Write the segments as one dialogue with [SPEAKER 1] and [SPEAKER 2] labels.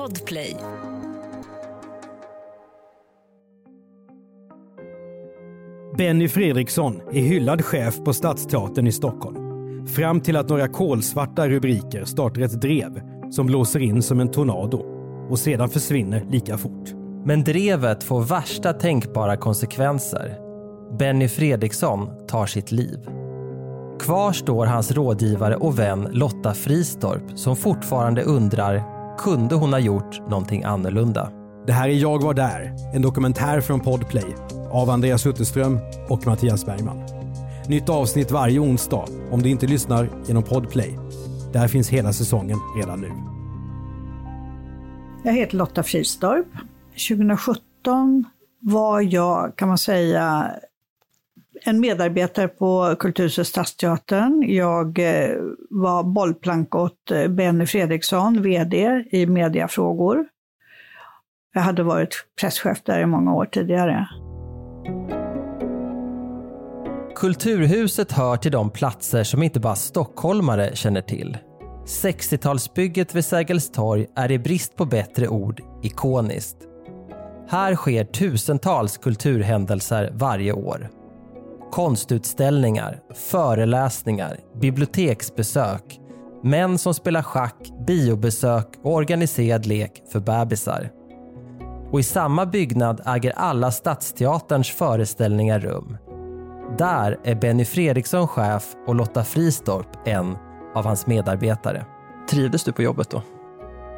[SPEAKER 1] Podplay.
[SPEAKER 2] Benny Fredriksson är hyllad chef på Stadsteatern i Stockholm. Fram till att några kolsvarta rubriker startar ett drev som blåser in som en tornado och sedan försvinner lika fort.
[SPEAKER 3] Men drevet får värsta tänkbara konsekvenser. Benny Fredriksson tar sitt liv. Kvar står hans rådgivare och vän Lotta Fristorp som fortfarande undrar, kunde hon ha gjort någonting annorlunda?
[SPEAKER 2] Det här är Jag var där, en dokumentär från Podplay av Andreas Utterström och Mattias Bergman. Nytt avsnitt varje onsdag om du inte lyssnar genom Podplay. Där finns hela säsongen redan nu.
[SPEAKER 4] Jag heter Lotta Fristorp. 2017 var jag, kan man säga, en medarbetare på Kulturhuset Stadsteatern. Jag eh, var bollplank åt eh, Benny Fredriksson, VD i mediafrågor. Jag hade varit presschef där i många år tidigare.
[SPEAKER 3] Kulturhuset hör till de platser som inte bara stockholmare känner till. 60-talsbygget vid Sergels torg är i brist på bättre ord ikoniskt. Här sker tusentals kulturhändelser varje år. Konstutställningar, föreläsningar, biblioteksbesök, män som spelar schack, biobesök och organiserad lek för bebisar. Och i samma byggnad äger alla Stadsteaterns föreställningar rum. Där är Benny Fredriksson chef och Lotta Fristorp en av hans medarbetare. Trivdes du på jobbet då?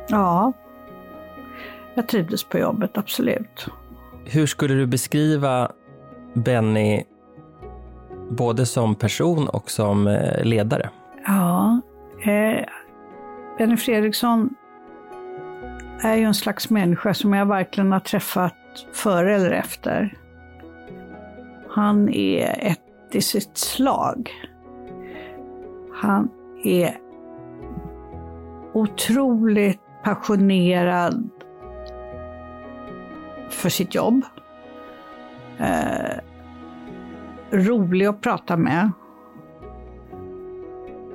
[SPEAKER 4] Ja, jag trivdes på jobbet, absolut.
[SPEAKER 3] Hur skulle du beskriva Benny både som person och som eh, ledare?
[SPEAKER 4] Ja, eh, Benny Fredriksson är ju en slags människa som jag verkligen har träffat före eller efter. Han är ett i sitt slag. Han är otroligt passionerad för sitt jobb. Eh, rolig att prata med.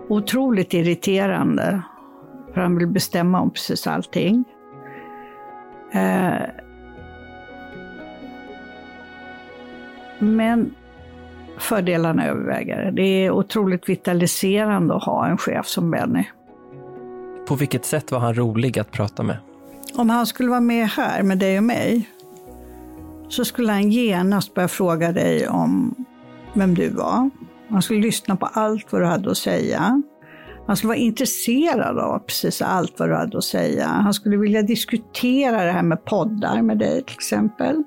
[SPEAKER 4] Otroligt irriterande, för han vill bestämma om precis allting. Eh, men fördelarna överväger. Det är otroligt vitaliserande att ha en chef som Benny.
[SPEAKER 3] På vilket sätt var han rolig att prata med?
[SPEAKER 4] Om han skulle vara med här med dig och mig så skulle han genast börja fråga dig om vem du var. Han skulle lyssna på allt vad du hade att säga. Han skulle vara intresserad av precis allt vad du hade att säga. Han skulle vilja diskutera det här med poddar med dig till exempel.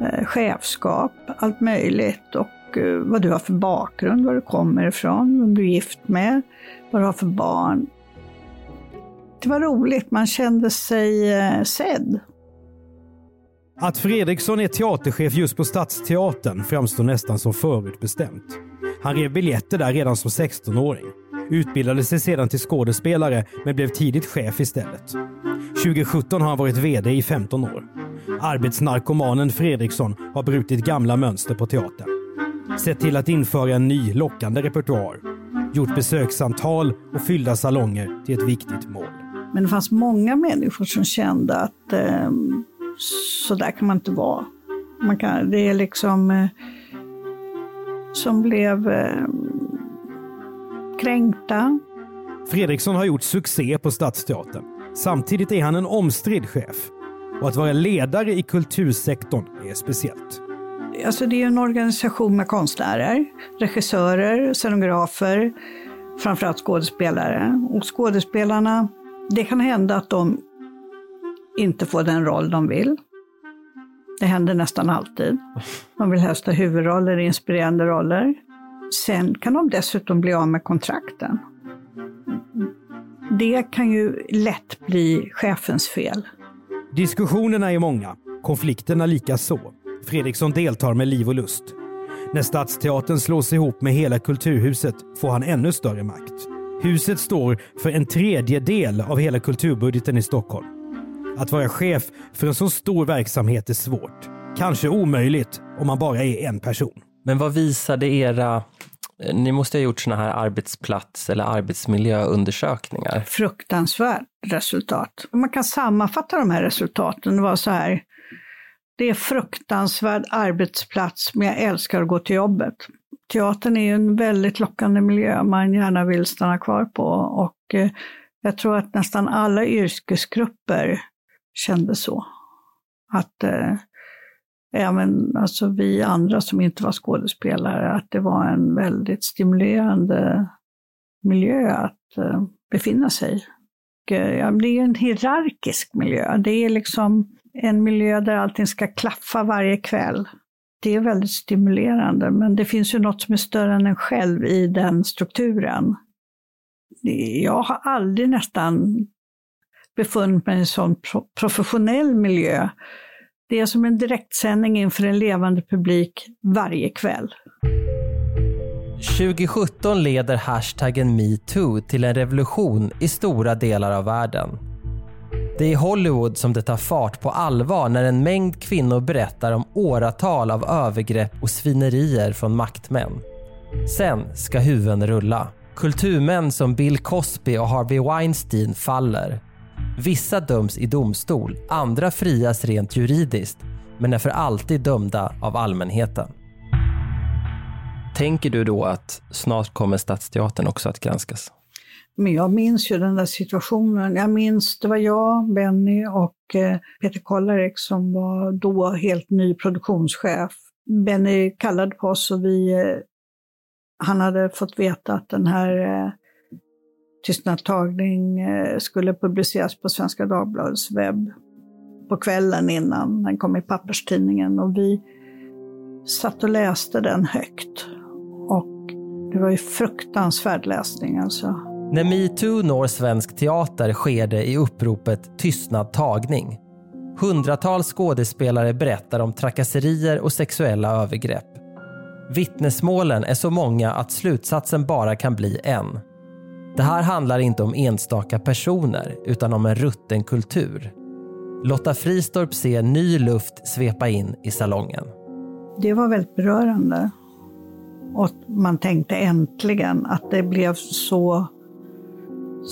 [SPEAKER 4] Eh, chefskap, allt möjligt och eh, vad du har för bakgrund, var du kommer ifrån, vem du är gift med, vad du har för barn. Det var roligt, man kände sig eh, sedd.
[SPEAKER 2] Att Fredriksson är teaterchef just på Stadsteatern framstår nästan som förutbestämt. Han rev biljetter där redan som 16-åring. Utbildade sig sedan till skådespelare men blev tidigt chef istället. 2017 har han varit VD i 15 år. Arbetsnarkomanen Fredriksson har brutit gamla mönster på teatern. Sett till att införa en ny lockande repertoar. Gjort besöksantal och fyllda salonger till ett viktigt mål.
[SPEAKER 4] Men det fanns många människor som kände att eh, så där kan man inte vara. Man kan, det är liksom eh, som blev eh, kränkta.
[SPEAKER 2] Fredriksson har gjort succé på Stadsteatern. Samtidigt är han en omstridd chef. Och att vara ledare i kultursektorn är speciellt.
[SPEAKER 4] Alltså det är en organisation med konstnärer, regissörer, scenografer, framförallt skådespelare. Och skådespelarna, det kan hända att de inte får den roll de vill. Det händer nästan alltid. De vill helst ha huvudroller, inspirerande roller. Sen kan de dessutom bli av med kontrakten. Det kan ju lätt bli chefens fel.
[SPEAKER 2] Diskussionerna är många, konflikterna lika så. Fredriksson deltar med liv och lust. När Stadsteatern slås ihop med hela Kulturhuset får han ännu större makt. Huset står för en tredjedel av hela kulturbudgeten i Stockholm. Att vara chef för en så stor verksamhet är svårt. Kanske omöjligt om man bara är en person.
[SPEAKER 3] Men vad visade era Ni måste ha gjort såna här arbetsplats eller arbetsmiljöundersökningar.
[SPEAKER 4] Fruktansvärt resultat. Man kan sammanfatta de här resultaten. Det var så här. Det är fruktansvärd arbetsplats, men jag älskar att gå till jobbet. Teatern är ju en väldigt lockande miljö man gärna vill stanna kvar på och eh, jag tror att nästan alla yrkesgrupper kände så. Att eh, även alltså vi andra som inte var skådespelare, att det var en väldigt stimulerande miljö att eh, befinna sig i. Eh, ja, det är en hierarkisk miljö. Det är liksom en miljö där allting ska klaffa varje kväll. Det är väldigt stimulerande, men det finns ju något som är större än en själv i den strukturen. Jag har aldrig nästan befunnit mig i en sån professionell miljö det är som en direktsändning inför en levande publik varje kväll.
[SPEAKER 3] 2017 leder hashtaggen metoo till en revolution i stora delar av världen. Det är i Hollywood som det tar fart på allvar när en mängd kvinnor berättar om åratal av övergrepp och svinerier från maktmän. Sen ska huvuden rulla. Kulturmän som Bill Cosby och Harvey Weinstein faller. Vissa döms i domstol, andra frias rent juridiskt men är för alltid dömda av allmänheten. Tänker du då att snart kommer Stadsteatern också att granskas?
[SPEAKER 4] Men jag minns ju den där situationen. Jag minns, det var jag, Benny och eh, Peter Kollarek som var då helt ny produktionschef. Benny kallade på oss och vi, eh, han hade fått veta att den här eh, tystnadtagning eh, skulle publiceras på Svenska Dagbladets webb på kvällen innan den kom i papperstidningen. Och vi satt och läste den högt. Och det var ju fruktansvärd läsning alltså.
[SPEAKER 3] När metoo når svensk teater sker det i uppropet Tystnad tagning. Hundratals skådespelare berättar om trakasserier och sexuella övergrepp. Vittnesmålen är så många att slutsatsen bara kan bli en. Det här handlar inte om enstaka personer utan om en rutten kultur. Lotta Fristorp ser ny luft svepa in i salongen.
[SPEAKER 4] Det var väldigt berörande. Och man tänkte äntligen att det blev så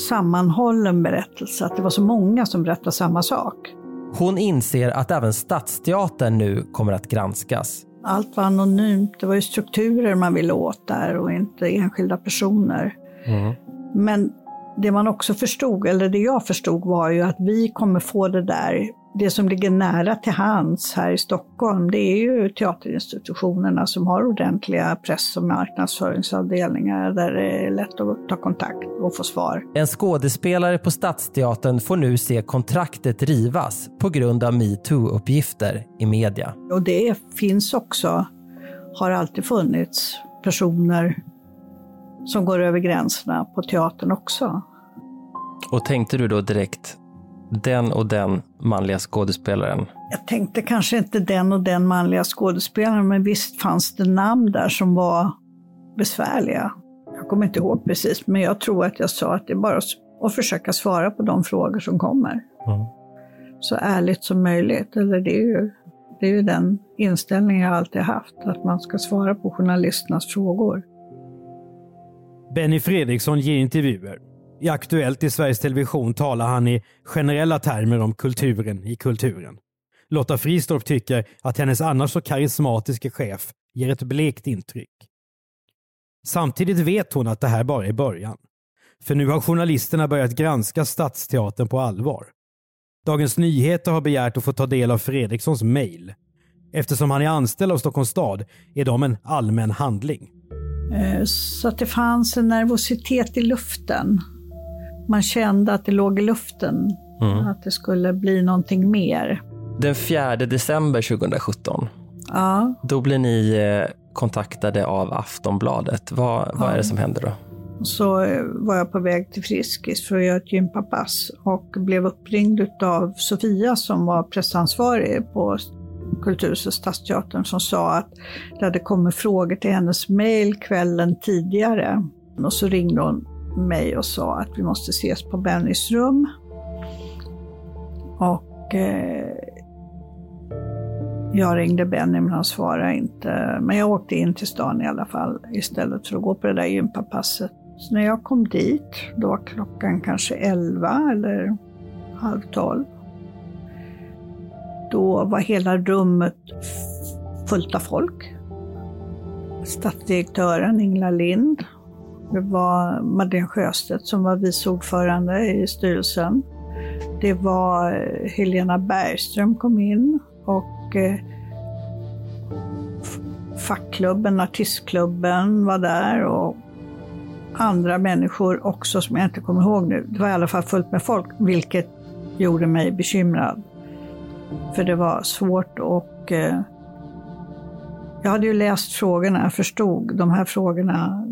[SPEAKER 4] sammanhållen berättelse, att det var så många som berättade samma sak.
[SPEAKER 3] Hon inser att även Stadsteatern nu kommer att granskas.
[SPEAKER 4] Allt var anonymt. Det var ju strukturer man ville åt där och inte enskilda personer. Mm. Men det man också förstod, eller det jag förstod, var ju att vi kommer få det där, det som ligger nära till hands här i Stockholm, det är ju teaterinstitutionerna som har ordentliga press och marknadsföringsavdelningar där det är lätt att ta kontakt och få svar.
[SPEAKER 3] En skådespelare på Stadsteatern får nu se kontraktet rivas på grund av metoo-uppgifter i media.
[SPEAKER 4] Och det finns också, har alltid funnits, personer som går över gränserna på teatern också.
[SPEAKER 3] Och tänkte du då direkt den och den manliga skådespelaren?
[SPEAKER 4] Jag tänkte kanske inte den och den manliga skådespelaren, men visst fanns det namn där som var besvärliga. Jag kommer inte ihåg precis, men jag tror att jag sa att det är bara att försöka svara på de frågor som kommer. Mm. Så ärligt som möjligt. Eller det, är ju, det är ju den inställning jag alltid haft, att man ska svara på journalisternas frågor.
[SPEAKER 2] Benny Fredriksson ger intervjuer. I Aktuellt i Sveriges Television talar han i generella termer om kulturen i kulturen. Lotta Fristorp tycker att hennes annars så karismatiska chef ger ett blekt intryck. Samtidigt vet hon att det här bara är början. För nu har journalisterna börjat granska Stadsteatern på allvar. Dagens Nyheter har begärt att få ta del av Fredrikssons mejl. Eftersom han är anställd av Stockholms stad är de en allmän handling.
[SPEAKER 4] Eh, så att det fanns en nervositet i luften. Man kände att det låg i luften, mm. att det skulle bli någonting mer.
[SPEAKER 3] Den 4 december 2017,
[SPEAKER 4] ja.
[SPEAKER 3] då blir ni eh, kontaktade av Aftonbladet. Vad, vad är det som händer då?
[SPEAKER 4] Så eh, var jag på väg till Friskis för att göra ett gympapass och blev uppringd av Sofia som var pressansvarig på Kulturhuset och Stadsteatern som sa att det hade kommit frågor till hennes mejl kvällen tidigare. Och så ringde hon mig och sa att vi måste ses på Bennys rum. Och eh, Jag ringde Benny men han svarade inte. Men jag åkte in till stan i alla fall istället för att gå på det där gympapasset. Så när jag kom dit, då var klockan kanske 11 eller halv 12. Då var hela rummet fullt av folk. Stadsdirektören Ingela Lind. Det var Madeleine Sjöstedt som var vice ordförande i styrelsen. Det var eh, Helena Bergström kom in och eh, fackklubben, artistklubben var där och andra människor också som jag inte kommer ihåg nu. Det var i alla fall fullt med folk, vilket gjorde mig bekymrad. För det var svårt och eh, jag hade ju läst frågorna, jag förstod de här frågorna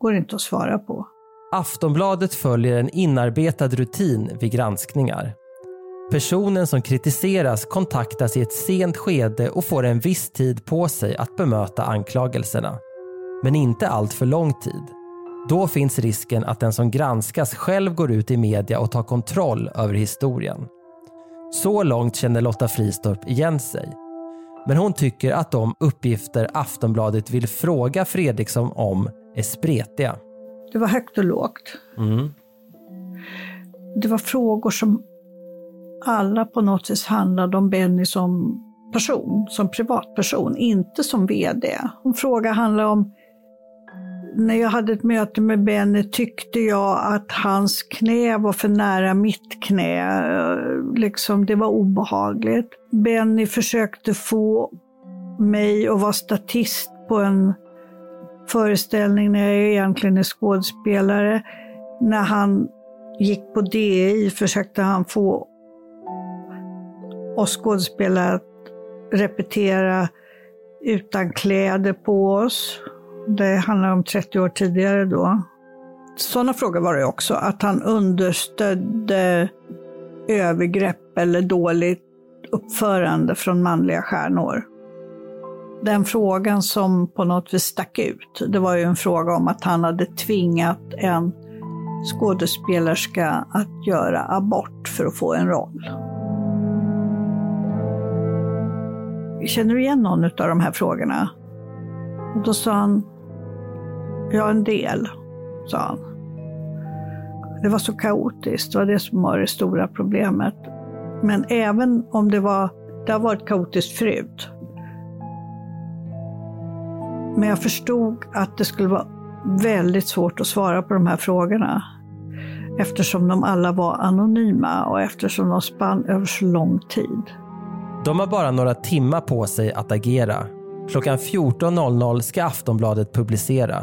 [SPEAKER 4] går inte att svara på.
[SPEAKER 3] Aftonbladet följer en inarbetad rutin vid granskningar. Personen som kritiseras kontaktas i ett sent skede och får en viss tid på sig att bemöta anklagelserna. Men inte allt för lång tid. Då finns risken att den som granskas själv går ut i media och tar kontroll över historien. Så långt känner Lotta Fristorp igen sig. Men hon tycker att de uppgifter Aftonbladet vill fråga Fredriksson om är spretiga.
[SPEAKER 4] Det var högt och lågt.
[SPEAKER 3] Mm.
[SPEAKER 4] Det var frågor som alla på något vis handlade om Benny som person, som privatperson, inte som VD. En fråga handlar om när jag hade ett möte med Benny tyckte jag att hans knä var för nära mitt knä. Liksom, det var obehagligt. Benny försökte få mig att vara statist på en föreställning när jag egentligen är skådespelare. När han gick på DI försökte han få oss skådespelare att repetera utan kläder på oss. Det handlar om 30 år tidigare då. Sådana frågor var det också, att han understödde övergrepp eller dåligt uppförande från manliga stjärnor. Den frågan som på något vis stack ut, det var ju en fråga om att han hade tvingat en skådespelerska att göra abort för att få en roll. Känner du igen någon av de här frågorna? Och då sa han, ja en del, sa han. Det var så kaotiskt, det var det som var det stora problemet. Men även om det var, det har varit kaotiskt förut. Men jag förstod att det skulle vara väldigt svårt att svara på de här frågorna. Eftersom de alla var anonyma och eftersom de spann över så lång tid.
[SPEAKER 3] De har bara några timmar på sig att agera. Klockan 14.00 ska Aftonbladet publicera.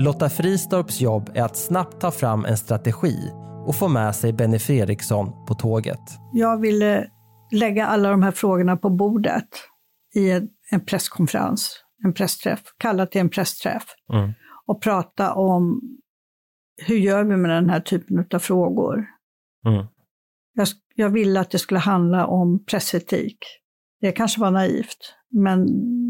[SPEAKER 3] Lotta Fristorps jobb är att snabbt ta fram en strategi och få med sig Benny Fredriksson på tåget.
[SPEAKER 4] Jag ville lägga alla de här frågorna på bordet i en, en presskonferens, en pressträff, kalla till en pressträff
[SPEAKER 3] Mm.
[SPEAKER 4] och prata om hur gör vi med den här typen av frågor.
[SPEAKER 3] Mm.
[SPEAKER 4] Jag, jag ville att det skulle handla om pressetik. Det kanske var naivt, men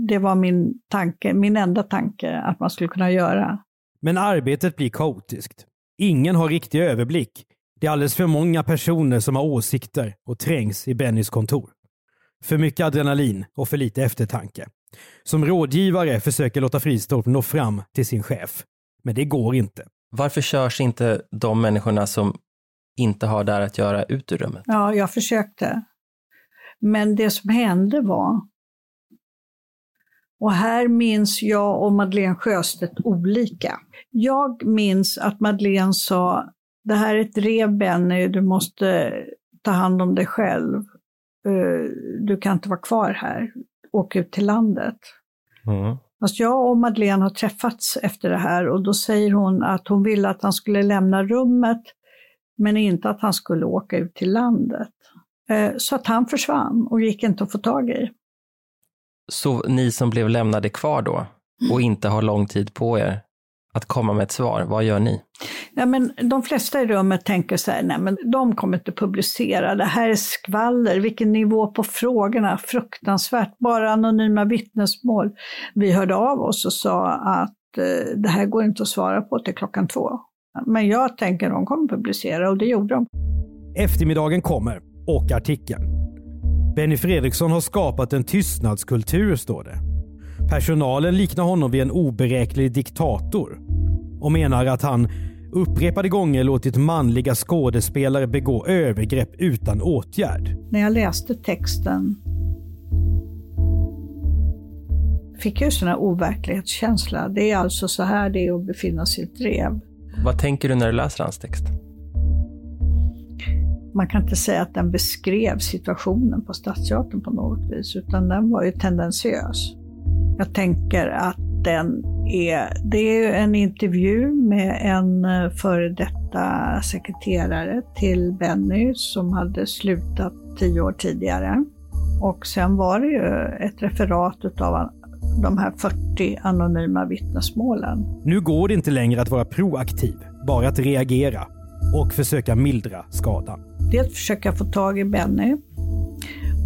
[SPEAKER 4] det var min tanke, min enda tanke att man skulle kunna göra.
[SPEAKER 2] Men arbetet blir kaotiskt. Ingen har riktig överblick. Det är alldeles för många personer som har åsikter och trängs i Bennys kontor. För mycket adrenalin och för lite eftertanke. Som rådgivare försöker Lotta Fristorp nå fram till sin chef. Men det går inte.
[SPEAKER 3] Varför körs inte de människorna som inte har där att göra ut ur rummet?
[SPEAKER 4] Ja, jag försökte. Men det som hände var, och här minns jag och Madeleine Sjöstedt olika. Jag minns att Madeleine sa, det här är ett rev Benny, du måste ta hand om dig själv. Eh, Du kan inte vara kvar här, åk ut till landet.
[SPEAKER 3] Mm.
[SPEAKER 4] Fast jag och Madeleine har träffats efter det här och då säger hon att hon ville att han skulle lämna rummet men inte att han skulle åka ut till landet. Eh, Så att han försvann och gick inte att få tag i.
[SPEAKER 3] Så ni som blev lämnade kvar då och inte har lång tid på er att komma med ett svar, vad gör ni?
[SPEAKER 4] Ja, men de flesta i rummet tänker så här, nej men de kommer inte publicera, det här är skvaller, vilken nivå på frågorna, fruktansvärt, bara anonyma vittnesmål. Vi hörde av oss och sa att eh, det här går inte att svara på till klockan två. Men jag tänker de kommer publicera och det gjorde de.
[SPEAKER 2] Eftermiddagen kommer och artikeln. Benny Fredriksson har skapat en tystnadskultur, står det. Personalen liknar honom vid en oberäknelig diktator och menar att han upprepade gånger låtit manliga skådespelare begå övergrepp utan åtgärd.
[SPEAKER 4] När jag läste texten fick jag sån här overklighetskänsla. Det är alltså så här det är att befinna sig i ett drev.
[SPEAKER 3] Vad tänker du när du läser hans text?
[SPEAKER 4] Man kan inte säga att den beskrev situationen på Stadsteatern på något vis, utan den var ju tendensiös. Jag tänker att den är, det är en intervju med en eh, före detta sekreterare till Benny som hade slutat tio år tidigare. Och sen var det ju ett referat av de här 40 anonyma vittnesmålen.
[SPEAKER 2] Nu går det inte längre att vara proaktiv, bara att reagera och försöka mildra skadan.
[SPEAKER 4] Dels försöka få tag i Benny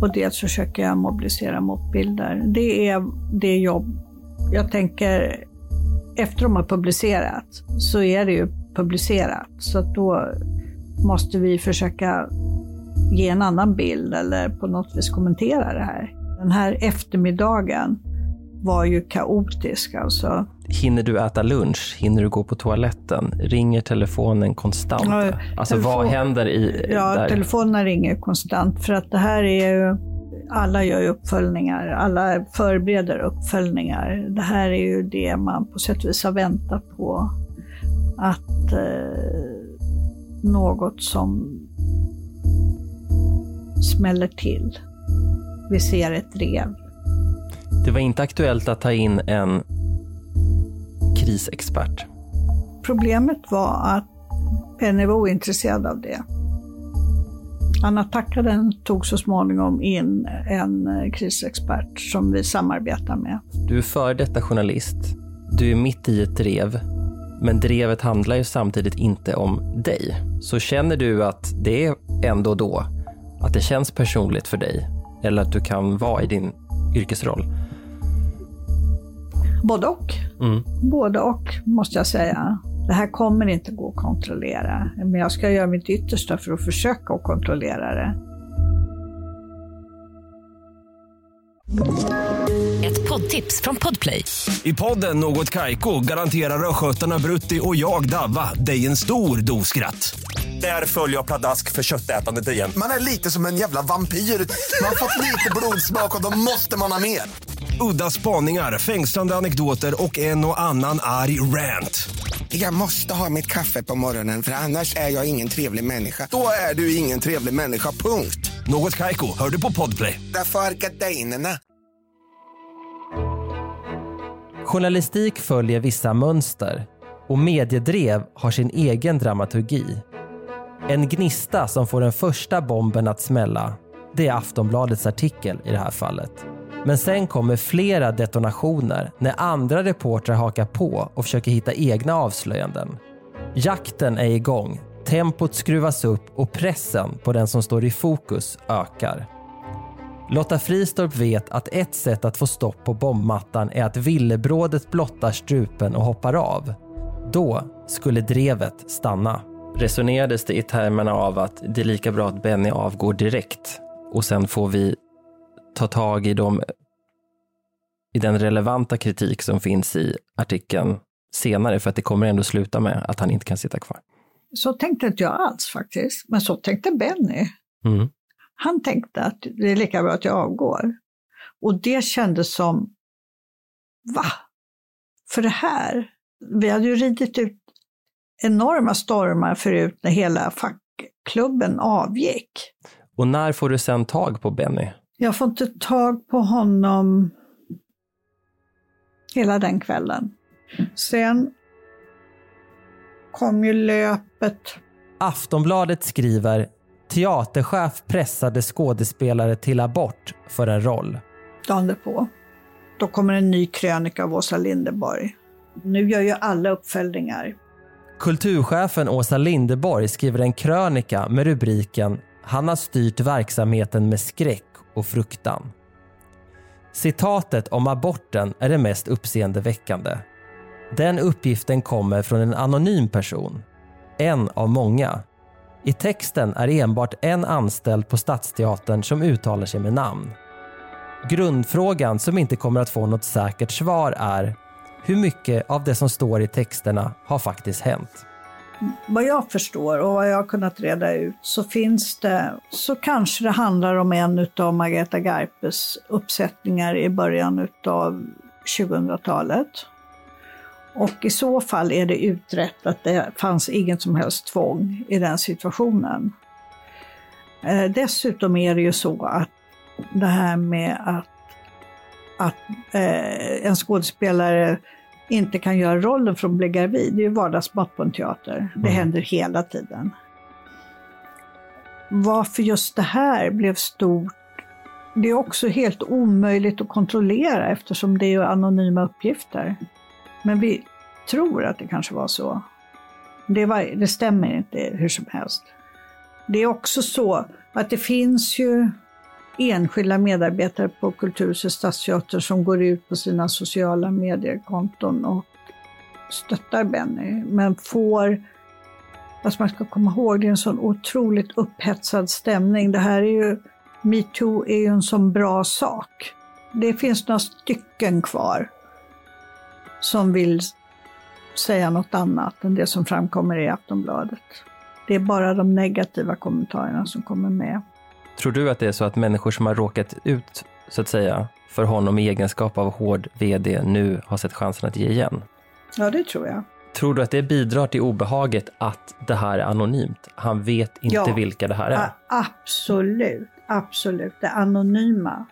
[SPEAKER 4] och dels försöka jag mobilisera motbilder. Det är det jobb jag tänker efter de har publicerat så är det ju publicerat. Så att då måste vi försöka ge en annan bild eller på något vis kommentera det här. Den här eftermiddagen var ju kaotisk alltså.
[SPEAKER 3] Hinner du äta lunch? Hinner du gå på toaletten? Ringer telefonen konstant? Ja, alltså telefon... vad händer i...
[SPEAKER 4] Ja, där? telefonen ringer konstant för att det här är ju alla gör ju uppföljningar, alla förbereder uppföljningar. Det här är ju det man på sätt och vis har väntat på. Att eh, något som smäller till. Vi ser ett drev.
[SPEAKER 3] Det var inte aktuellt att ta in en krisexpert?
[SPEAKER 4] Problemet var att Penny var ointresserad av det. Anna Tackaden tog så småningom in en krisexpert som vi samarbetar med.
[SPEAKER 3] Du är före detta journalist. Du är mitt i ett drev. Men drevet handlar ju samtidigt inte om dig. Så känner du att det är ändå då att det känns personligt för dig? Eller att du kan vara i din yrkesroll?
[SPEAKER 4] Både och. Mm. Både och, måste jag säga. Det här kommer inte gå att kontrollera, men jag ska göra mitt yttersta för att försöka att kontrollera det.
[SPEAKER 1] Ett poddtips från Podplay.
[SPEAKER 5] I podden Något Kaiko garanterar östgötarna Brutti och jag, Davva, dig en stor dos skratt. Där följer jag pladask för köttätandet igen.
[SPEAKER 6] Man är lite som en jävla vampyr. Man har fått lite blodsmak och då måste man ha mer.
[SPEAKER 5] Udda spaningar, fängslande anekdoter och en och annan arg rant.
[SPEAKER 6] Jag måste ha mitt kaffe på morgonen för annars är jag ingen trevlig människa. Då är du ingen trevlig människa, punkt.
[SPEAKER 5] Något kajko, hör du på podplay.
[SPEAKER 6] Därför är gardinerna.
[SPEAKER 3] Journalistik följer vissa mönster och mediedrev har sin egen dramaturgi. En gnista som får den första bomben att smälla, det är Aftonbladets artikel i det här fallet. Men sen kommer flera detonationer när andra reportrar hakar på och försöker hitta egna avslöjanden. Jakten är igång, tempot skruvas upp och pressen på den som står i fokus ökar. Lotta Fristorp vet att ett sätt att få stopp på bombmattan är att villebrådet blottar strupen och hoppar av. Då skulle drevet stanna. Resonerades det i termerna av att det är lika bra att Benny avgår direkt och sen får vi ta tag i, de, i den relevanta kritik som finns i artikeln senare, för att det kommer ändå sluta med att han inte kan sitta kvar.
[SPEAKER 4] Så tänkte inte jag alls faktiskt, men så tänkte Benny. Mm. Han tänkte att det är lika bra att jag avgår. Och det kändes som, va? För det här, vi hade ju ridit ut enorma stormar förut när hela fackklubben avgick.
[SPEAKER 3] Och när får du sen tag på Benny?
[SPEAKER 4] Jag får inte tag på honom hela den kvällen. Sen kom ju löpet.
[SPEAKER 3] Aftonbladet skriver Teaterchef pressade skådespelare till abort för en roll.
[SPEAKER 4] Dagen på. Då kommer en ny krönika av Åsa Linderborg. Nu gör ju alla uppföljningar.
[SPEAKER 3] Kulturchefen Åsa Linderborg skriver en krönika med rubriken “Han har styrt verksamheten med skräck och fruktan. Citatet om aborten är det mest uppseendeväckande. Den uppgiften kommer från en anonym person. En av många. I texten är enbart en anställd på Stadsteatern som uttalar sig med namn. Grundfrågan som inte kommer att få något säkert svar är hur mycket av det som står i texterna har faktiskt hänt?
[SPEAKER 4] Vad jag förstår och vad jag har kunnat reda ut så finns det, så kanske det handlar om en av Margareta Garpes uppsättningar i början av 2000-talet. Och i så fall är det utrett att det fanns inget som helst tvång i den situationen. Eh, dessutom är det ju så att det här med att, att eh, en skådespelare inte kan göra rollen från att bli gravid, det är ju vardagsmat på en teater. Det mm. händer hela tiden. Varför just det här blev stort, det är också helt omöjligt att kontrollera eftersom det är anonyma uppgifter. Men vi tror att det kanske var så. Det, var, det stämmer inte hur som helst. Det är också så att det finns ju enskilda medarbetare på Kulturhuset Stadsteatern som går ut på sina sociala mediekonton och stöttar Benny, men får Alltså man ska komma ihåg, det är en sån otroligt upphetsad stämning. Det här är ju, metoo är ju en sån bra sak. Det finns några stycken kvar som vill säga något annat än det som framkommer i Aftonbladet. Det är bara de negativa kommentarerna som kommer med.
[SPEAKER 3] Tror du att det är så att människor som har råkat ut, så att säga, för honom i egenskap av hård vd nu har sett chansen att ge igen?
[SPEAKER 4] Ja, det tror jag.
[SPEAKER 3] Tror du att det bidrar till obehaget att det här är anonymt? Han vet inte ja, vilka det här är?
[SPEAKER 4] Absolut, absolut. Det anonyma.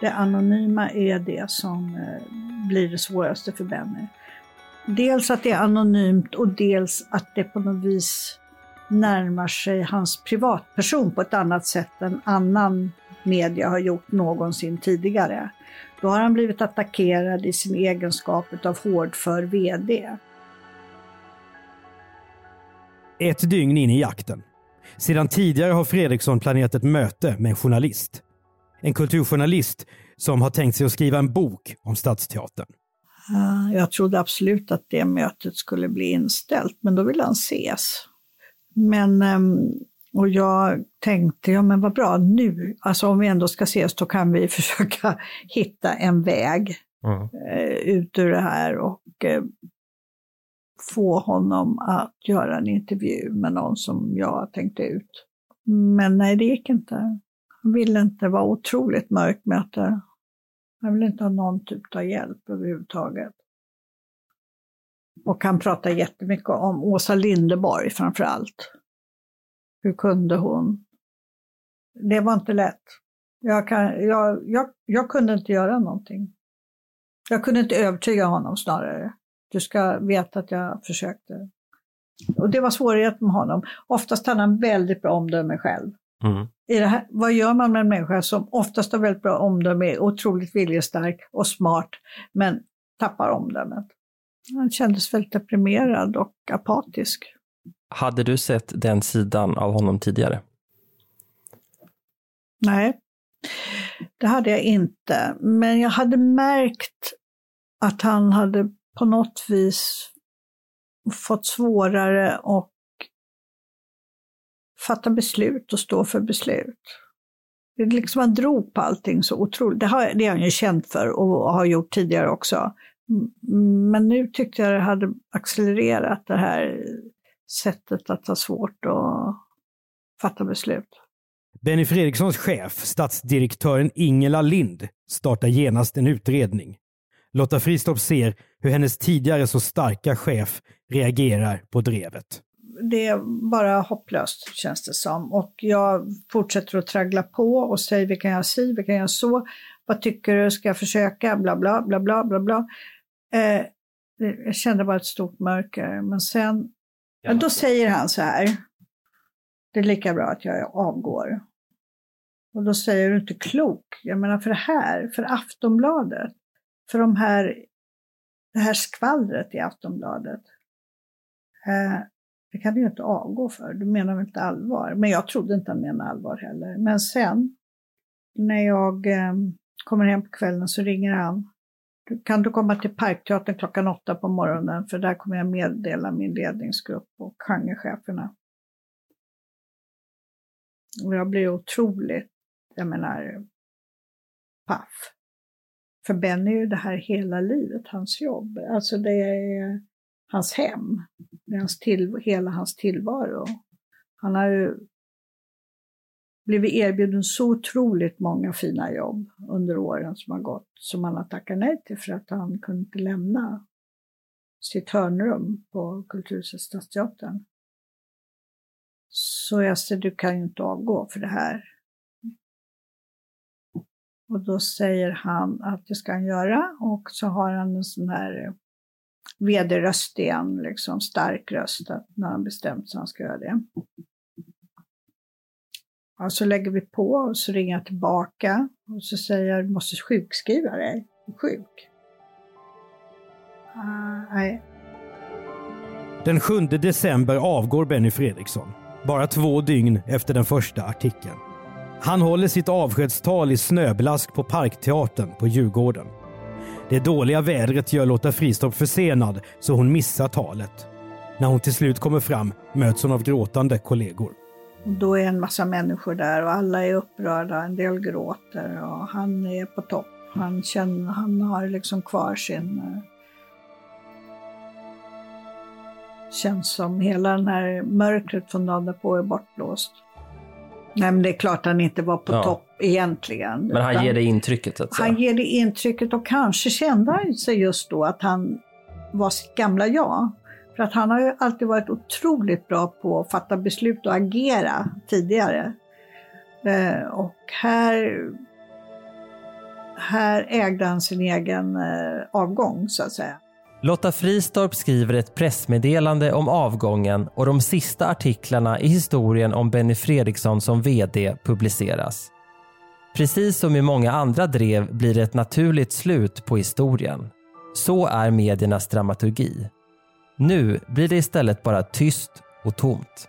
[SPEAKER 4] Det anonyma är det som eh, blir det svåraste för Benny. Dels att det är anonymt och dels att det på något vis närmar sig hans privatperson på ett annat sätt än annan media har gjort någonsin tidigare. Då har han blivit attackerad i sin egenskap av hårdför VD.
[SPEAKER 2] Ett dygn in i jakten. Sedan tidigare har Fredriksson planerat ett möte med en journalist. En kulturjournalist som har tänkt sig att skriva en bok om Stadsteatern.
[SPEAKER 4] Jag trodde absolut att det mötet skulle bli inställt, men då ville han ses. Men, ehm, och jag tänkte, ja men vad bra, nu, alltså om vi ändå ska ses, då kan vi försöka hitta en väg mm. ut ur det här och eh, få honom att göra en intervju med någon som jag tänkte ut. Men nej, det gick inte. Han ville inte, det var otroligt mörkt möte. Han ville inte ha någon typ av hjälp överhuvudtaget. Och han pratar jättemycket om Åsa Lindeborg framför allt. Hur kunde hon? Det var inte lätt. Jag, kan, jag, jag, jag kunde inte göra någonting. Jag kunde inte övertyga honom snarare. Du ska veta att jag försökte. Och det var svårigheten med honom. Oftast hade han väldigt bra omdöme själv. Mm. I det här, vad gör man med en människa som oftast har väldigt bra omdöme, otroligt viljestark och smart, men tappar omdömet? Han kändes väldigt deprimerad och apatisk.
[SPEAKER 3] Hade du sett den sidan av honom tidigare?
[SPEAKER 4] Nej, det hade jag inte. Men jag hade märkt att han hade på något vis fått svårare att fatta beslut och stå för beslut. Det liksom han drog på allting så otroligt. Det har, det har han ju känt för och har gjort tidigare också. Men nu tyckte jag det hade accelererat det här sättet att ha svårt att fatta beslut.
[SPEAKER 2] Benny Fredrikssons chef, statsdirektören Ingela Lind, startar genast en utredning. Lotta Fristopp ser hur hennes tidigare så starka chef reagerar på drevet.
[SPEAKER 4] Det är bara hopplöst känns det som. Och jag fortsätter att traggla på och säger vi kan göra si, vi kan göra så. Vad tycker du, ska jag försöka, bla bla bla bla bla bla. Eh, jag kände bara ett stort mörker. Men sen, ja. då säger han så här. Det är lika bra att jag avgår. Och då säger du inte klok. Jag menar för det här, för Aftonbladet, för de här, det här skvallret i Aftonbladet. Eh, det kan du ju inte avgå för, du menar väl inte allvar? Men jag trodde inte han menade allvar heller. Men sen, när jag eh, kommer hem på kvällen så ringer han kan du komma till Parkteatern klockan åtta på morgonen för där kommer jag meddela min ledningsgrupp och genrecheferna. Och jag blir otroligt, jag menar, paff. För Benny är ju det här hela livet, hans jobb. Alltså det är hans hem. Det är hans till, hela hans tillvaro. Han har ju blivit erbjuden så otroligt många fina jobb under åren som har gått, som han har tackat nej till för att han kunde inte lämna sitt hörnrum på Kulturhuset Stadsteatern. Så jag sa, du kan ju inte avgå för det här. Och då säger han att det ska han göra och så har han en sån här eh, vd-röst igen, liksom stark röst, att när han bestämt sig han ska göra det. Ja, så lägger vi på och så ringer jag tillbaka och så säger jag, du måste sjukskriva dig, du är sjuk. Uh, nej.
[SPEAKER 2] Den 7 december avgår Benny Fredriksson, bara två dygn efter den första artikeln. Han håller sitt avskedstal i snöblask på Parkteatern på Djurgården. Det dåliga vädret gör Lotta Fristorp försenad så hon missar talet. När hon till slut kommer fram möts hon av gråtande kollegor.
[SPEAKER 4] Då är en massa människor där och alla är upprörda, en del gråter och han är på topp. Han, känner, han har liksom kvar sin... Eh, känns som hela den här mörkret från dagen på är bortblåst. Nej, men det är klart han inte var på ja. topp egentligen.
[SPEAKER 3] Men han ger det intrycket? Att
[SPEAKER 4] Han ger det intrycket och kanske kände han sig just då att han var sitt gamla jag. För att han har ju alltid varit otroligt bra på att fatta beslut och agera tidigare. Eh, och här, här ägde han sin egen eh, avgång så att säga.
[SPEAKER 3] Lotta Fristorp skriver ett pressmeddelande om avgången och de sista artiklarna i historien om Benny Fredriksson som VD publiceras. Precis som i många andra drev blir det ett naturligt slut på historien. Så är mediernas dramaturgi. Nu blir det istället bara tyst och tomt.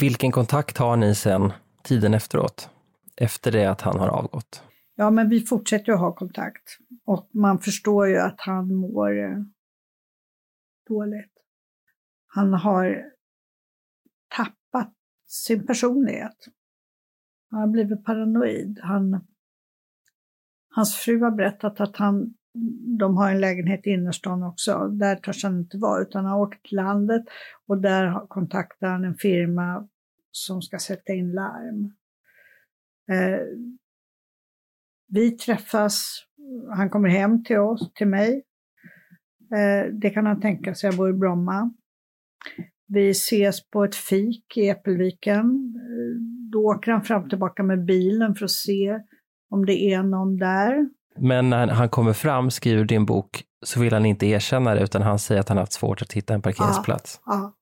[SPEAKER 3] Vilken kontakt har ni sen tiden efteråt? Efter det att han har avgått?
[SPEAKER 4] Ja, men vi fortsätter att ha kontakt. Och man förstår ju att han mår eh, dåligt. Han har tappat sin personlighet. Han har blivit paranoid. Han, hans fru har berättat att han, de har en lägenhet i innerstan också. Där törs han inte vara, utan han har åkt till landet och där kontaktar han en firma som ska sätta in larm. Eh, vi träffas han kommer hem till oss, till mig. Eh, det kan han tänka sig, jag bor i Bromma. Vi ses på ett fik i Äppelviken. Eh, då åker han fram och tillbaka med bilen för att se om det är någon där.
[SPEAKER 3] Men när han kommer fram, skriver din bok, så vill han inte erkänna det utan han säger att han haft svårt att hitta en parkeringsplats.
[SPEAKER 4] Ja, ja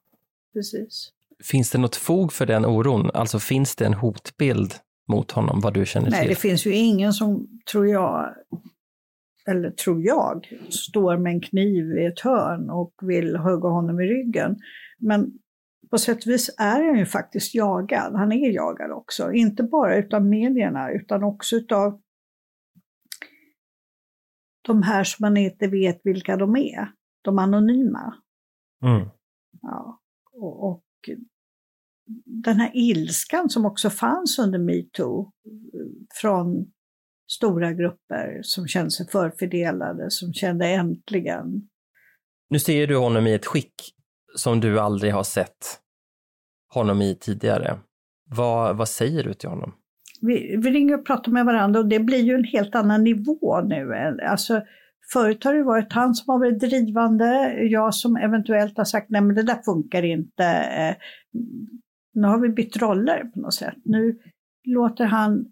[SPEAKER 4] precis.
[SPEAKER 3] Finns det något fog för den oron? Alltså finns det en hotbild mot honom, vad du känner
[SPEAKER 4] Nej,
[SPEAKER 3] till?
[SPEAKER 4] Nej, det finns ju ingen som, tror jag, eller tror jag, står med en kniv i ett hörn och vill hugga honom i ryggen. Men på sätt och vis är han ju faktiskt jagad. Han är jagad också. Inte bara utav medierna utan också utav de här som man inte vet vilka de är. De anonyma.
[SPEAKER 3] Mm.
[SPEAKER 4] Ja. Och, och, den här ilskan som också fanns under metoo från stora grupper som kände sig förfördelade, som kände äntligen.
[SPEAKER 3] Nu ser du honom i ett skick som du aldrig har sett honom i tidigare. Vad, vad säger du till honom?
[SPEAKER 4] Vi, vi ringer och pratar med varandra och det blir ju en helt annan nivå nu. Alltså, förut har det varit han som har varit drivande, jag som eventuellt har sagt nej men det där funkar inte. Eh, nu har vi bytt roller på något sätt. Nu låter han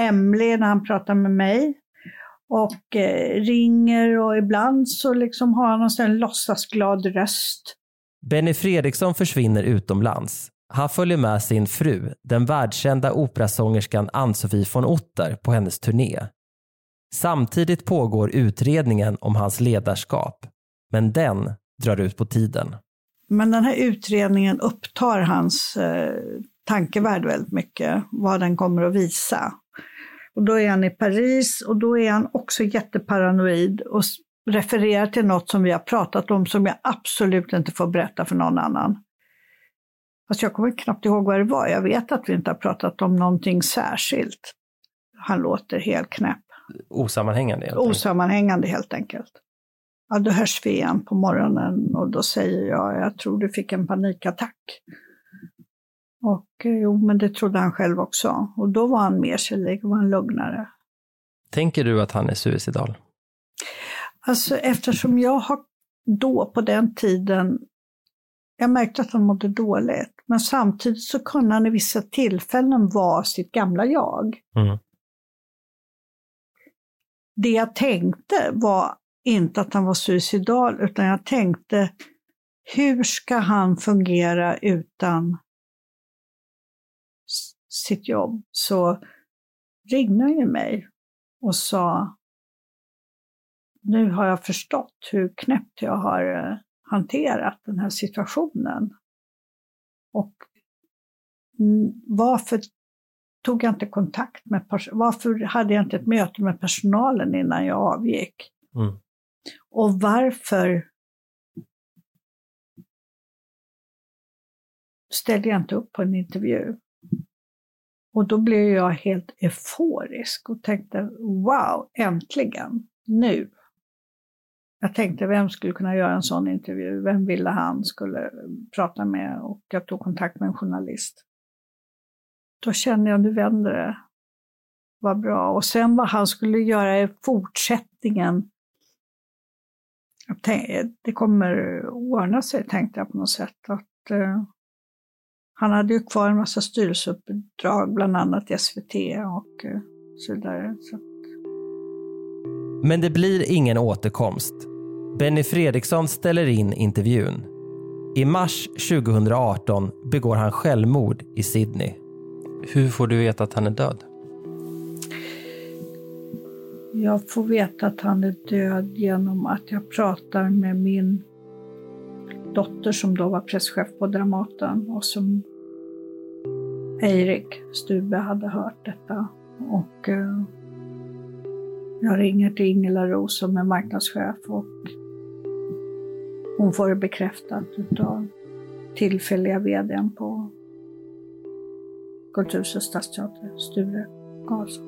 [SPEAKER 4] Emily när han pratar med mig och eh, ringer och ibland så liksom har han en låtsasglad röst.
[SPEAKER 3] Benny Fredriksson försvinner utomlands. Han följer med sin fru, den världskända operasångerskan Ann-Sofie von Otter, på hennes turné. Samtidigt pågår utredningen om hans ledarskap, men den drar ut på tiden.
[SPEAKER 4] Men den här utredningen upptar hans eh, tankevärld väldigt mycket, vad den kommer att visa. Och då är han i Paris och då är han också jätteparanoid och refererar till något som vi har pratat om som jag absolut inte får berätta för någon annan. Fast jag kommer knappt ihåg vad det var. Jag vet att vi inte har pratat om någonting särskilt. Han låter helt knäpp.
[SPEAKER 3] Osammanhängande? Helt
[SPEAKER 4] Osammanhängande helt enkelt. Ja, då hörs vi igen på morgonen och då säger jag, jag tror du fick en panikattack. Och eh, jo, men det trodde han själv också. Och då var han mer sig var han lugnare.
[SPEAKER 3] Tänker du att han är suicidal?
[SPEAKER 4] Alltså eftersom jag har då på den tiden, jag märkte att han mådde dåligt, men samtidigt så kunde han i vissa tillfällen vara sitt gamla jag.
[SPEAKER 3] Mm.
[SPEAKER 4] Det jag tänkte var inte att han var suicidal, utan jag tänkte hur ska han fungera utan sitt jobb? Så ringde han ju mig och sa nu har jag förstått hur knäppt jag har eh, hanterat den här situationen. Och varför tog jag inte kontakt med Varför hade jag inte ett möte med personalen innan jag avgick?
[SPEAKER 3] Mm.
[SPEAKER 4] Och varför ställde jag inte upp på en intervju? Och då blev jag helt euforisk och tänkte wow, äntligen, nu. Jag tänkte vem skulle kunna göra en sån intervju? Vem ville han skulle prata med? Och jag tog kontakt med en journalist. Då kände jag, nu vänder det. Vad bra. Och sen vad han skulle göra i fortsättningen. Tänkte, det kommer ordna sig, tänkte jag på något sätt. Att, eh, han hade ju kvar en massa styrelseuppdrag, bland annat i SVT och eh, så vidare. Så.
[SPEAKER 3] Men det blir ingen återkomst. Benny Fredriksson ställer in intervjun. I mars 2018 begår han självmord i Sydney. Hur får du veta att han är död?
[SPEAKER 4] Jag får veta att han är död genom att jag pratar med min dotter som då var presschef på Dramaten och som Eirik Stube hade hört detta. Och eh, jag ringer till Ingela Ros som är marknadschef och hon får det bekräftat av tillfälliga vdn på Kulturhuset Stadsteater, Sture Karlsson.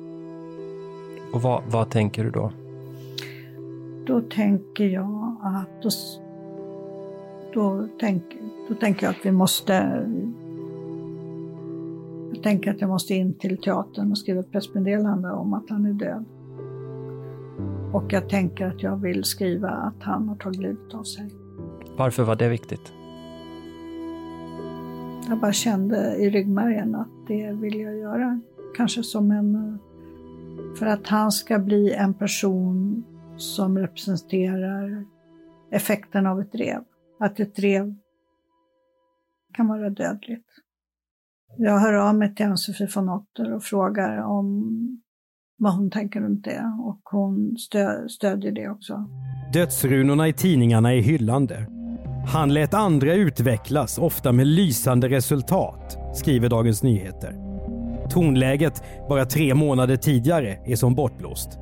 [SPEAKER 3] Och vad, vad tänker du då?
[SPEAKER 4] Då tänker jag att då, då, tänk, då tänker jag att vi måste jag tänker att jag måste in till teatern och skriva ett pressmeddelande om att han är död. Och jag tänker att jag vill skriva att han har tagit livet av sig.
[SPEAKER 3] Varför var det viktigt?
[SPEAKER 4] Jag bara kände i ryggmärgen att det vill jag göra. Kanske som en... För att han ska bli en person som representerar effekten av ett drev. Att ett drev kan vara dödligt. Jag hör av mig till Ann-Sofie von Otter och frågar om vad hon tänker runt det och hon stö stödjer det också.
[SPEAKER 2] Dödsrunorna i tidningarna är hyllande. Han lät andra utvecklas, ofta med lysande resultat, skriver Dagens Nyheter. Tonläget bara tre månader tidigare är som bortblåst.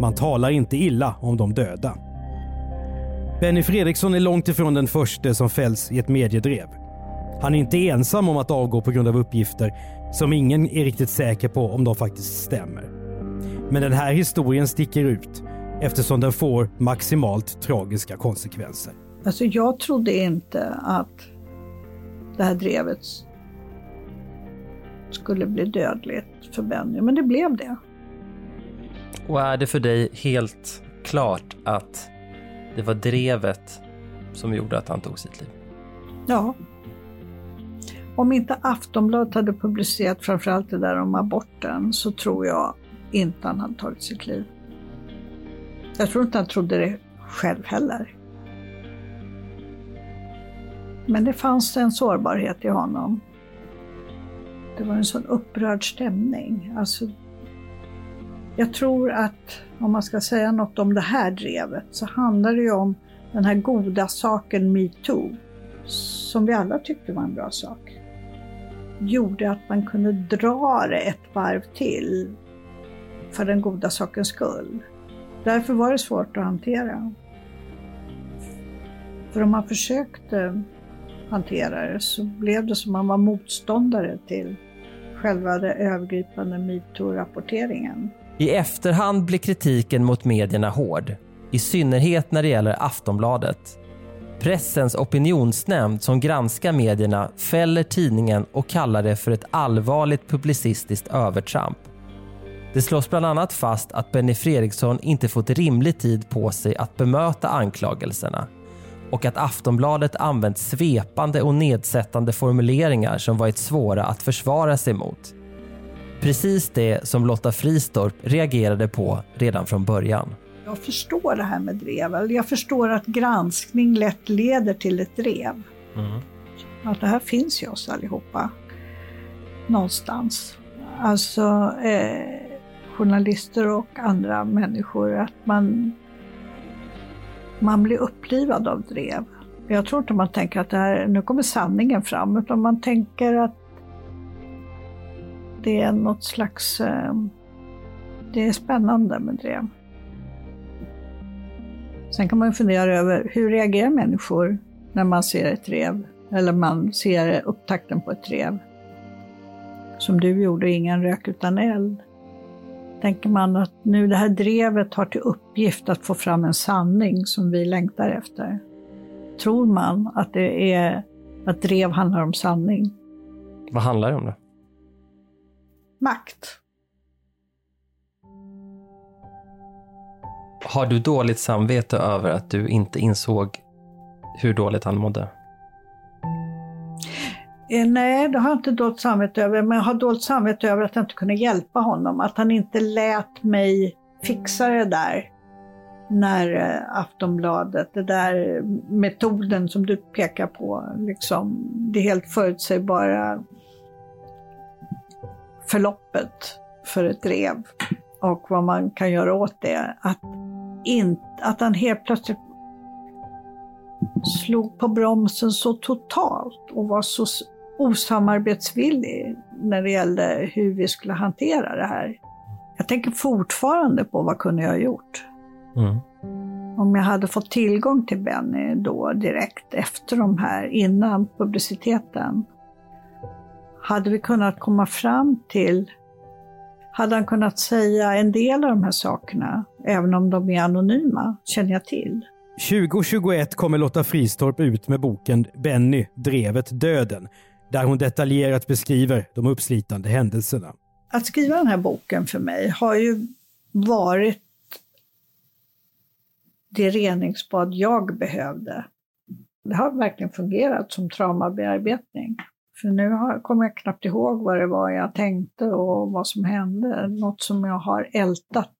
[SPEAKER 2] Man talar inte illa om de döda. Benny Fredriksson är långt ifrån den första som fälls i ett mediedrev. Han är inte ensam om att avgå på grund av uppgifter som ingen är riktigt säker på om de faktiskt stämmer. Men den här historien sticker ut eftersom den får maximalt tragiska konsekvenser.
[SPEAKER 4] Alltså jag trodde inte att det här drevet skulle bli dödligt för Benny, men det blev det.
[SPEAKER 3] Och är det för dig helt klart att det var drevet som gjorde att han tog sitt liv?
[SPEAKER 4] Ja. Om inte Aftonbladet hade publicerat framförallt det där om aborten så tror jag inte han hade tagit sitt liv. Jag tror inte han trodde det själv heller. Men det fanns en sårbarhet i honom. Det var en sån upprörd stämning. Alltså, jag tror att om man ska säga något om det här drevet så handlar det ju om den här goda saken metoo, som vi alla tyckte var en bra sak, gjorde att man kunde dra det ett varv till för den goda sakens skull. Därför var det svårt att hantera. För om man försökte hantera det så blev det som man var motståndare till själva den övergripande metoo-rapporteringen.
[SPEAKER 3] I efterhand blir kritiken mot medierna hård, i synnerhet när det gäller Aftonbladet. Pressens opinionsnämnd som granskar medierna fäller tidningen och kallar det för ett allvarligt publicistiskt övertramp. Det slås bland annat fast att Benny Fredriksson inte fått rimlig tid på sig att bemöta anklagelserna och att Aftonbladet använt svepande och nedsättande formuleringar som varit svåra att försvara sig mot. Precis det som Lotta Fristorp reagerade på redan från början.
[SPEAKER 4] Jag förstår det här med drev. Jag förstår att granskning lätt leder till ett drev. Mm. Att det här finns i oss allihopa. Någonstans. Alltså eh, journalister och andra människor. Att man, man blir upplivad av drev. Jag tror inte man tänker att det här, nu kommer sanningen fram, utan man tänker att det är något slags... Eh, det är spännande med drev. Sen kan man fundera över hur reagerar människor när man ser ett drev? Eller man ser upptakten på ett drev. Som du gjorde, ingen rök utan eld. Tänker man att nu det här drevet har till uppgift att få fram en sanning som vi längtar efter? Tror man att det är att drev handlar om sanning?
[SPEAKER 3] Vad handlar det om då?
[SPEAKER 4] Makt.
[SPEAKER 3] Har du dåligt samvete över att du inte insåg hur dåligt han mådde?
[SPEAKER 4] Eh, nej, det har jag inte dolt samvete över, men jag har dolt samvete över att jag inte kunde hjälpa honom. Att han inte lät mig fixa det där när eh, Aftonbladet, den där metoden som du pekar på, liksom det helt förutsägbara förloppet för ett drev och vad man kan göra åt det. Att, in, att han helt plötsligt slog på bromsen så totalt och var så osamarbetsvillig när det gällde hur vi skulle hantera det här. Jag tänker fortfarande på vad kunde jag ha gjort? Mm. Om jag hade fått tillgång till Benny då direkt efter de här, innan publiciteten. Hade vi kunnat komma fram till, hade han kunnat säga en del av de här sakerna, även om de är anonyma, känner jag till.
[SPEAKER 2] 2021 kommer Lotta Fristorp ut med boken Benny, drevet döden, där hon detaljerat beskriver de uppslitande händelserna.
[SPEAKER 4] Att skriva den här boken för mig har ju varit det reningsbad jag behövde. Det har verkligen fungerat som traumabearbetning. För nu kommer jag knappt ihåg vad det var jag tänkte och vad som hände. Något som jag har ältat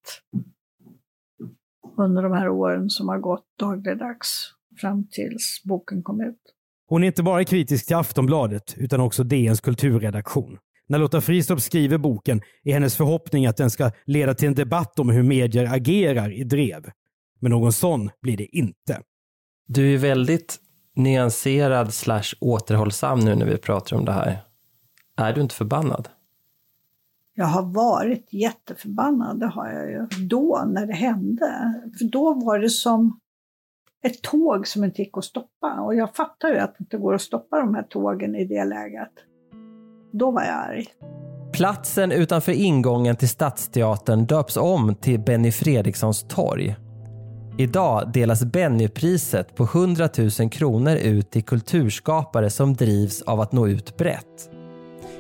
[SPEAKER 4] under de här åren som har gått dagligdags fram tills boken kom ut.
[SPEAKER 2] Hon är inte bara kritisk till Aftonbladet utan också DNs kulturredaktion. När Lotta Fristrup skriver boken är hennes förhoppning att den ska leda till en debatt om hur medier agerar i drev. Men någon sån blir det inte.
[SPEAKER 3] Du är väldigt nyanserad slash återhållsam nu när vi pratar om det här. Är du inte förbannad?
[SPEAKER 4] Jag har varit jätteförbannad, det har jag ju. Då, när det hände. För då var det som ett tåg som inte gick att stoppa. Och jag fattar ju att det inte går att stoppa de här tågen i det läget. Då var jag arg.
[SPEAKER 3] Platsen utanför ingången till Stadsteatern döps om till Benny Fredrikssons torg. Idag delas Bennypriset på 100 000 kronor ut till kulturskapare som drivs av att nå ut brett.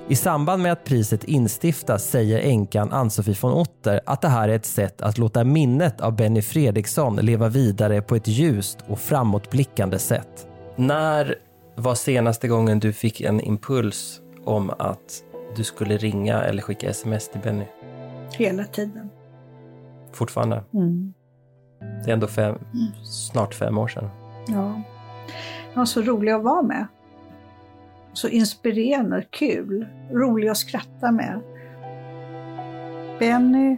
[SPEAKER 3] I samband med att priset instiftas säger änkan Ann-Sofie von Otter att det här är ett sätt att låta minnet av Benny Fredriksson leva vidare på ett ljust och framåtblickande sätt. När var senaste gången du fick en impuls om att du skulle ringa eller skicka sms till Benny?
[SPEAKER 4] Hela tiden.
[SPEAKER 3] Fortfarande.
[SPEAKER 4] Mm.
[SPEAKER 3] Det är ändå fem, snart fem år sedan.
[SPEAKER 4] Ja. Han var så rolig att vara med. Så inspirerande, kul, rolig att skratta med. Benny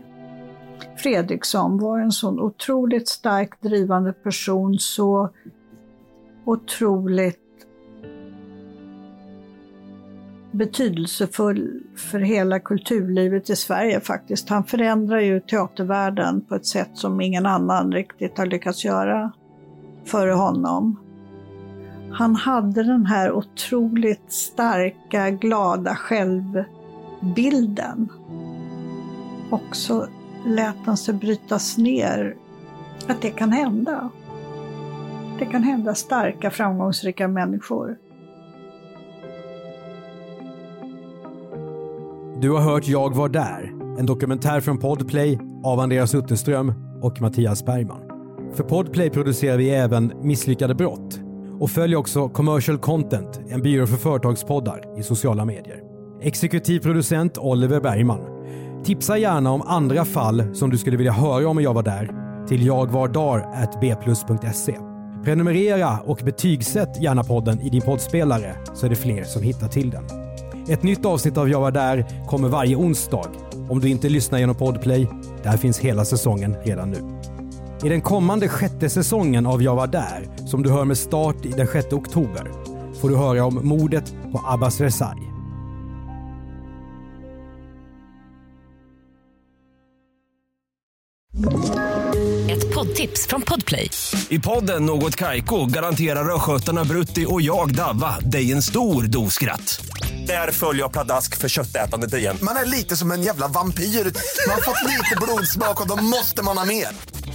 [SPEAKER 4] Fredriksson var en sån otroligt starkt drivande person, så otroligt betydelsefull för hela kulturlivet i Sverige faktiskt. Han förändrar ju teatervärlden på ett sätt som ingen annan riktigt har lyckats göra före honom. Han hade den här otroligt starka, glada självbilden. Och så lät han sig brytas ner. Att det kan hända. Det kan hända starka, framgångsrika människor.
[SPEAKER 2] Du har hört Jag var där, en dokumentär från Podplay av Andreas Utterström och Mattias Bergman. För Podplay producerar vi även Misslyckade brott och följ också Commercial Content, en byrå för företagspoddar i sociala medier. Exekutiv producent Oliver Bergman. Tipsa gärna om andra fall som du skulle vilja höra om Jag var där till jagvardar.bplus.se. Prenumerera och betygsätt gärna podden i din poddspelare så är det fler som hittar till den. Ett nytt avsnitt av Jag var där kommer varje onsdag. Om du inte lyssnar genom Podplay, där finns hela säsongen redan nu. I den kommande sjätte säsongen av Jag var där, som du hör med start i den 6 oktober, får du höra om mordet på Abbas Rezai.
[SPEAKER 1] Ett poddtips från Podplay.
[SPEAKER 5] I podden Något Kaiko garanterar östgötarna Brutti och jag, Davva, dig en stor dos skratt. Där följer jag pladask för köttätandet igen.
[SPEAKER 6] Man är lite som en jävla vampyr. Man har fått lite blodsmak och då måste man ha mer.